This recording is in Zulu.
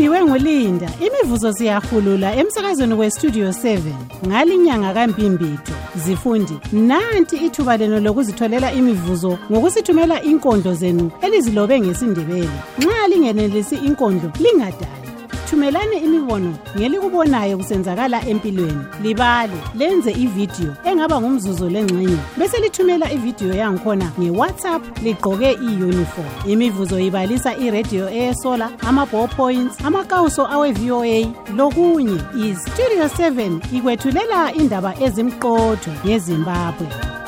ngiphiwe ngulinda. Imivuzo siyahulula emsakazweni westudio 7 ngalinyanga kambimbitho zifundi nanti ithuba lenu lokuzitholela imivuzo ngokusithumela inkondlo zenu elizilobe ngesindebele. Nxa lingenelisi inkondlo lingadali thumelani imibono ngelikubonayo kusenzakala empilweni. Libale lenze ividiyo engaba ngumzuzu lengxenye. Bese lithumela ividiyo yangikhona ngewhatsapp ligqoke iyuniform imivuzo ibalisa irediyo eyesola ama-ballpoints amakawuso awe-voa lokunye istudio 7 ikwethulela indaba ezimqotho ngezimbabwe.